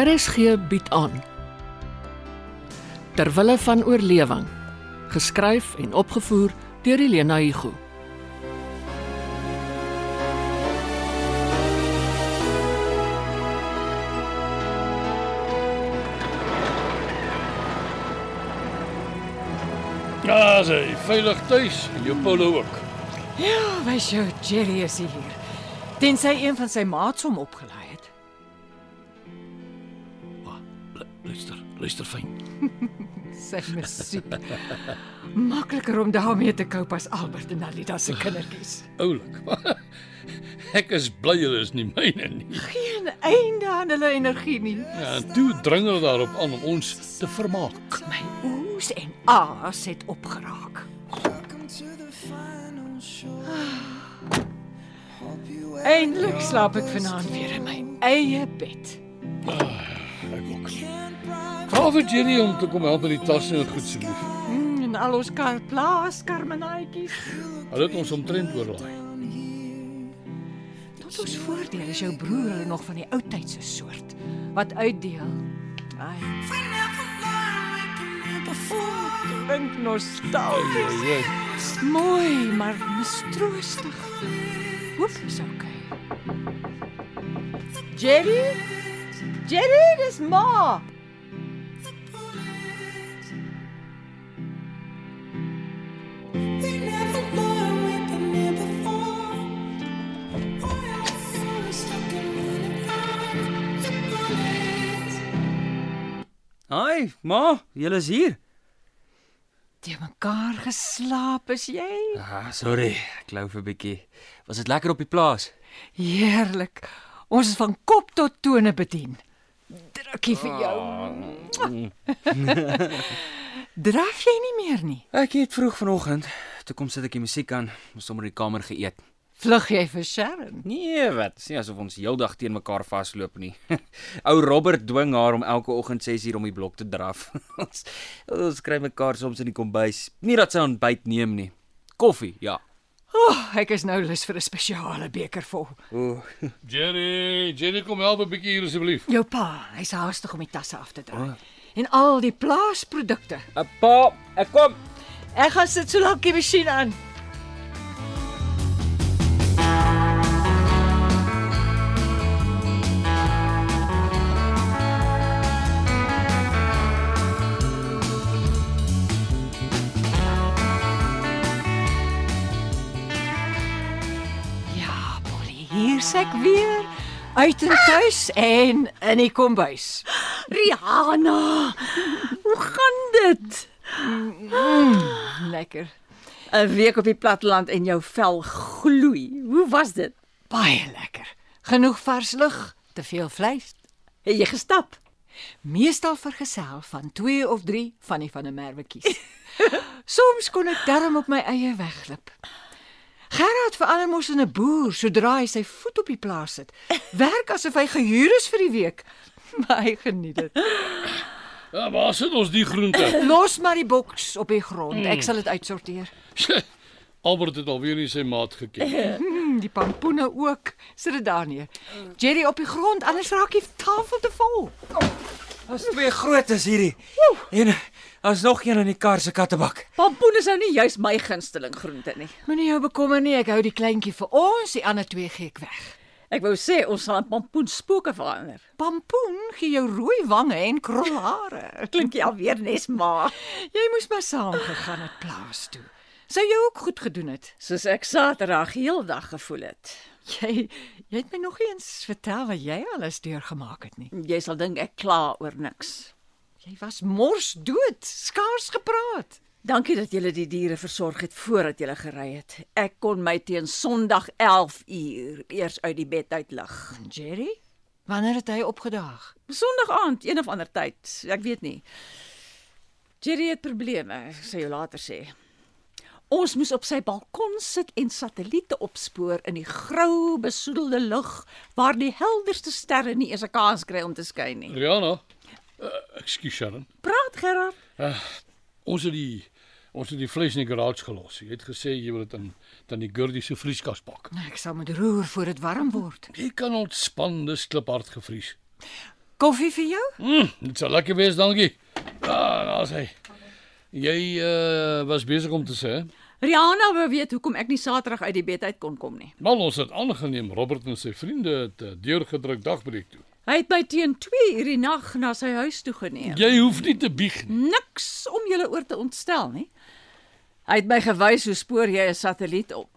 RSG bied aan. Terwille van oorlewing. Geskryf en opgevoer deur Elena Igu. Ja, sy veilig tuis en jou polo ook. Ja, wys jou Jerry is hier. Tensy een van sy maats hom opgelaai Luister, fyn. Sy musiek. Makliker om daarmee te koop as Albert en Alida se kindertjies. Oulik. Ek is bly hulle is nie myne nie. Geen einde aan hulle energie nie. Ja, en toe dring hulle daarop aan om ons te vermaak. My oes en aas het opgeraak. Eindelik slaap ek vanaand weer in my eie bed. Ek ook. Vra vir Jenny om te kom help met die tasse en goed asseblief. Mm, en al ons kar plaas karmenaatjies. Hulle het ons omtrent oorlaai. Tot ons voordeel is jou broer hulle nog van die ou tydse soort wat uitdeel. Ai. Klink nostalgies. Ja, Mooi, maar mistroostig. Oep, is okay. Jerry? Jerry, dis ma. Haai, ma, julle is hier. Jy mekaar geslaap is jy? Ah, sorry, ek lou vir 'n bietjie. Was dit lekker op die plaas? Heerlik. Ons is van kop tot tone bedien. Drukkie vir jou. Draf jy nie meer nie? Ek het vroeg vanoggend, toe kom sit ek die musiek aan, ons sommer in die kamer geëet. Vlug jy vir Sharon? Nee, wat? Dis nie asof ons heeldag teen mekaar vasloop nie. Ou Robert dwing haar om elke oggend 6uur om die blok te draf. ons ons kry mekaar soms in die kombuis. Nie dat sy ontbyt neem nie. Koffie, ja. Oh, ek is nou lus vir 'n spesiale beker vol. Ooh. Jenny, Jenny kom help 'n bietjie hier asseblief. Jou pa, hy's haastig om die tasse af te draai. En al die plaasprodukte. Pa, ek kom. Ek gaan sit so lank die masjien aan. Ek weer uit en tuis en in die kombuis. Rihanna, hoe gaan dit? Lekker. 'n Week op die platteland en jou vel gloei. Hoe was dit? Baie lekker. Genoeg vars lug, te veel vleis. Het jy gestap? Meestal vergesel van 2 of 3 van die van 'n merwetjies. Soms kon ek darm op my eie wegglip. Gerard verander mos in 'n boer sodra hy sy voet op die plaas sit. Werk asof hy gehuur is vir die week. Maar hy geniet dit. Ja, waar sit ons die groente? Los maar die boks op die grond. Ek sal dit uitsorteer. Albert het alweer nie sy maat geken. Hmm, die pampoene ook. Sit dit daar neer. Jerry op die grond, anders raak die tafel te vol. Daar's twee grootes hierdie. En daar's nog een in die kar se kattebak. Pampoen is nou nie juis my gunsteling groente nie. Moenie jou bekommer nie, ek hou die kleintjie vir ons, die ander twee gee ek weg. Ek wou sê ons sal 'n pampoen spooke verander. Pampoen gee jou rooi wange en krulhare. Klink jy alweer nes ma? Jy moes maar saam gegaan het plaas toe. Sou jy ook goed gedoen het? Soos ek Saterdag heeldag gevoel het. Jy jy het my nog eens vertel wat jy alles deurgemaak het nie. Jy sal dink ek kla oor niks. Jy was mors dood, skaars gepraat. Dankie dat julle die diere versorg het voordat julle gery het. Ek kon my teen Sondag 11 uur eers uit die bed uitlig. Jerry? Wanneer het hy opgedaag? Sondag aand, een of ander tyd, ek weet nie. Jerry het probleme, ek sal jou later sê. Ons moes op sy balkon sit en satelliete opspoor in die grou, besoedelde lug waar die helderste sterre nie eens 'n kans kry om te skyn nie. Rihanna, uh, ekskuus Sharon. Praat Gerard. Ons het die ons het die vleis in die garage gelos. Jy het gesê jy wil dit in dan die Gurdie se vrieskas pak. Ek sal met roer voor dit warm word. Jy kan ontspan, dis kliphard gevries. Koffie vir jou? Mm, dit sal lekker wees, dankie. Ah, daar's hy. Jy uh was besig om te sê, Rihanna wou weet hoekom ek nie Saterdag uit die bed uit kon kom nie. maar ons het aangeneem Robert en sy vriende het 'n deurgedruk dagbreek toe. Hy het my teen 2 uur die nag na sy huis toe geneem. Jy hoef nie te bieg nie. Niks om julle oor te ontstel nie. Hy het my gewys hoe spoor jy 'n satelliet op.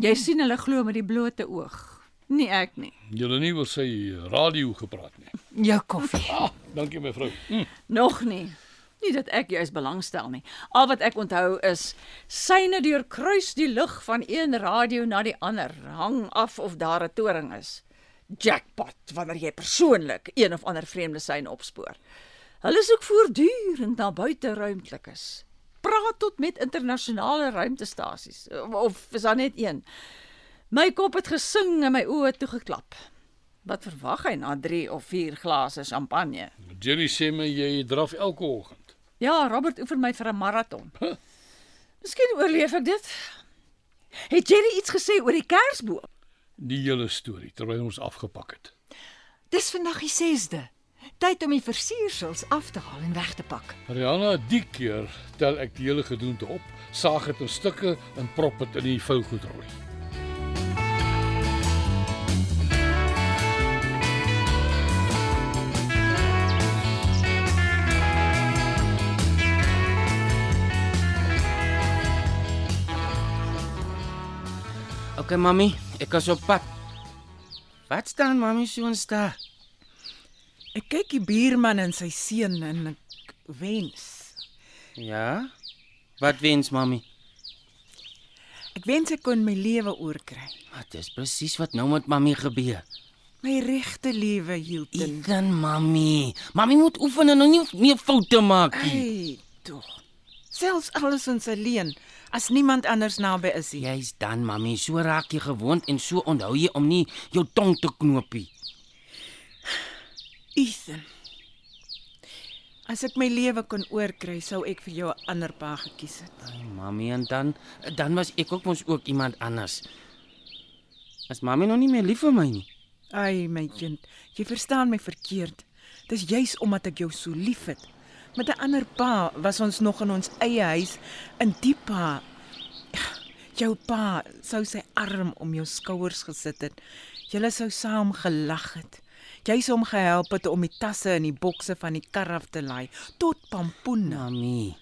Jy sien hulle glo met die blote oog. Nie ek nie. Jy het nie oor sy radio gepraat nie. Jou koffie. Ah, dankie mevrou. Mm. Nog nie. Nie dat ek juis belangstel nie. Al wat ek onthou is syne deurkruis die lug van een radio na die ander, hang af of daar 'n toring is. Jackpot wanneer jy persoonlik een of ander vreemde sein opspoor. Hulle soek voortdurend na buiteruimtelikes. Praat tot met internasionale ruimtestasies of is daar net een? My kop het gesing en my oë toegeklap. Wat verwag hy na 3 of 4 glase champagne? Jerry sê my jy draf elke oggend. Ja, Robert oefen my vir 'n maraton. Miskien oorleef ek dit. Het Jerry iets gesê oor die kersboom? Die hele storie terwyl ons afgepak het. Dis vandag die 6de. Tyd om die versiersels af te haal en weg te pak. Rihanna, die keer tel ek die hele gedoente op, saag dit in stukke en prop dit in die vougoedrooi. Okay, mami, ek is op pad. Wat staan mami so in sta? Ek kyk die buurman en sy seun en ek wens. Ja? Wat wens mami? Ek wens ek kon my lewe oorkry. Wat is presies wat nou met mami gebeur? My regte lewe, Hilton. Dan mami. Mami moet oefen en nou nie meer foute maak nie. Hey, tog. Selfs alles ons alleen as niemand anders naby is nie. Jy's dan mami, so raak jy gewoond en so onthou jy om nie jou tong te knoopie. Ethan. As ek my lewe kon oorkry, sou ek vir jou 'n ander pa gekies het. Ai mami en dan dan was ek ook mos ook iemand anders. As mami nou nie meer lief vir my nie. Ai my kind, jy verstaan my verkeerd. Dis juis omdat ek jou so liefhet. Met 'n ander pa was ons nog in ons eie huis in die pa. Jou pa sou sy arm om jou skouers gesit het. Julle sou saam gelag het. Jy sou hom gehelp het om die tasse en die bokse van die kar af te laai tot Pampoena. Mami,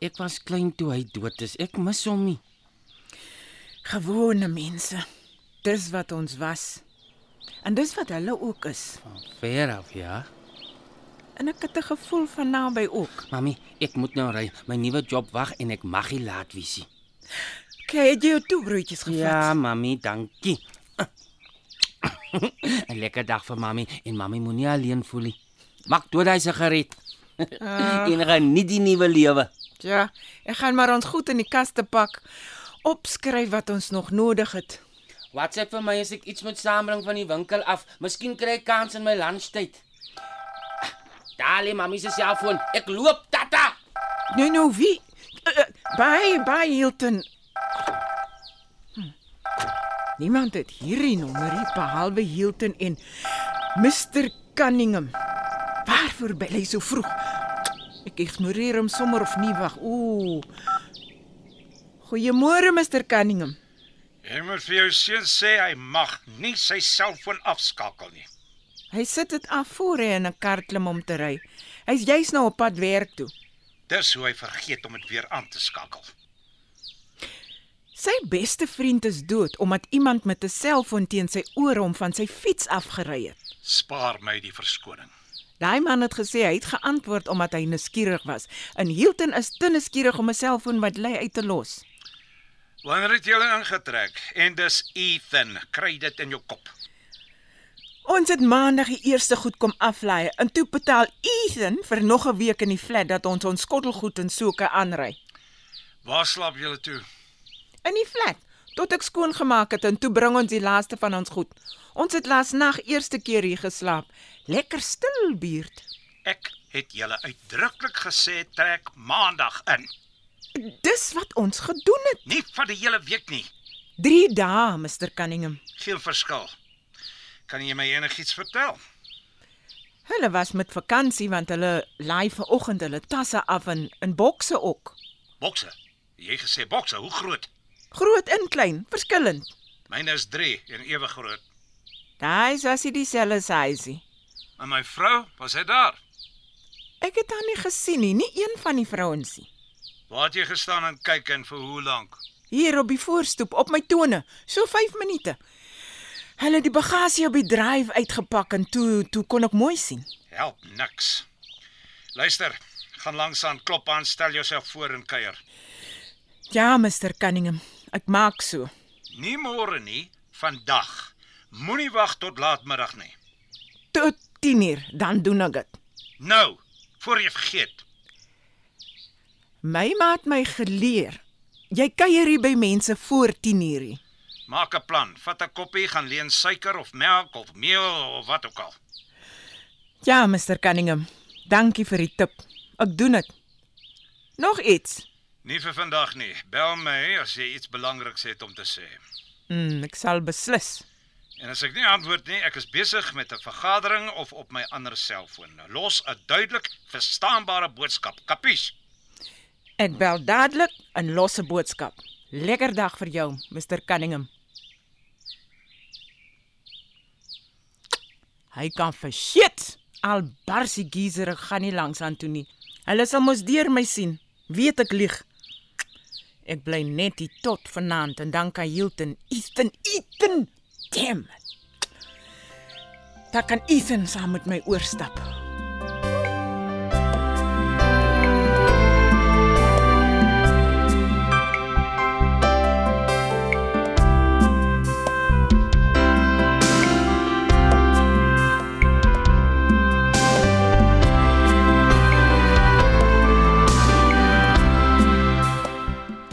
ek was klein toe hy dood is. Ek mis hom nie. Gewone mense. Dis wat ons was. En dis wat hulle ook is. Van ver af, ja. En ek het 'n gevoel van naby ook. Mami, ek moet nou ry. My nuwe job wag en ek mag nie laat wees nie. Kyk, het jy jou toebroodjies gevat? Ja, mami, dankie. 'n Lekker dag vir mami en mami moenie alleen voel nie. Maak toe daai sigaret. en geniet die nuwe lewe. Ja, ek gaan maar ons goed in die kaste pak. Opskryf wat ons nog nodig het. WhatsApp vir my as ek iets moet saambring van die winkel af. Miskien kry ek kans in my lunchtyd. Dalie, mami se selfoon. Ek loop, tata. Nee, nou wie? Uh, by by Hilton. Hm. Niemand het hierdie nommerie behalwe Hilton en Mr Cunningham. Waarvoor bel hy so vroeg? Ek ignoreer hom sommer of nie wag. Ooh. Goeiemôre Mr Cunningham. Jy moet vir jou seun sê hy mag nie sy selfoon afskakel nie. Hy sit dit af voor hy in 'n kar klim om te ry. Hy's juis nou op pad werk toe. Dis hoe hy vergeet om dit weer aan te skakel. Sy beste vriend is dood omdat iemand met 'n selfoon teen sy ore hom van sy fiets afgery het. Spaar my die verskoning. Daai man het gesê hy het geantwoord omdat hy nuuskierig was. En Hilton is te nuuskierig om 'n selfoon wat lê uit te los. Wanneer het jy hulle ingetrek? En dis Ethan, kry dit in jou kop. Ons het maandag die eerste goed kom aflaai en toe betaal Ethan vir nog 'n week in die flat dat ons ons skottelgoed en so kan aanry. Waar slaap julle toe? In die flat tot ek skoon gemaak het en toe bring ons die laaste van ons goed. Ons het laas nag eerste keer hier geslaap. Lekker stil buurt. Ek het julle uitdruklik gesê trek maandag in. Dis wat ons gedoen het. Nie vir die hele week nie. 3 dae, Mr Cunningham. Geen verskil. Kan jy my enigiets vertel? Hulle was met vakansie want hulle laai vanoggend hulle tasse af in in bokse ook. Bokse. Jy gesê bokse, hoe groot? Groot en klein, verskillend. Myne is 3 en ewe groot. Daai was hy dieselfde size. En my vrou, was hy daar? Ek het haar nie gesien nie, nie een van die vrouens nie. Waar het jy gestaan en kyk en vir hoe lank? Hier op die voorstoep op my tone, so 5 minute. Hulle het die bagasie op die dryf uitgepak en toe toe kon ek mooi sien. Help niks. Luister, gaan langs aan klop aan, stel jouself voor en kuier. Ja, Mr Cunningham, ek maak so. Nie môre nie, vandag. Moenie wag tot laatmiddag nie. Tot 10uur, dan doen ek dit. Nou, voor jy vergeet. My ma het my geleer. Jy kuier hier by mense voor 10uur. Maak 'n plan. Vat 'n koppie, gaan leen suiker of melk of meel of wat ook al. Ja, Mr Cunningham. Dankie vir die tip. Ek doen dit. Nog iets? Nie vir vandag nie. Bel my as jy iets belangriks het om te sê. Mm, ek sal beslis. En as ek nie antwoord nie, ek is besig met 'n vergadering of op my ander selfoon. Los 'n duidelik verstaanbare boodskap. Kapies? Ek bel dadelik 'n losse boodskap. Lekker dag vir jou, Mr Cunningham. Hy kan vergeet. Al barsie geyser gaan nie langs aan toe nie. Hulle sal mos deur my sien. Weet ek lieg. Ek bly net hier tot vanaand en dan kan Hilton Ethan Ethan. Damn. Daar kan Ethan saam met my oorstap.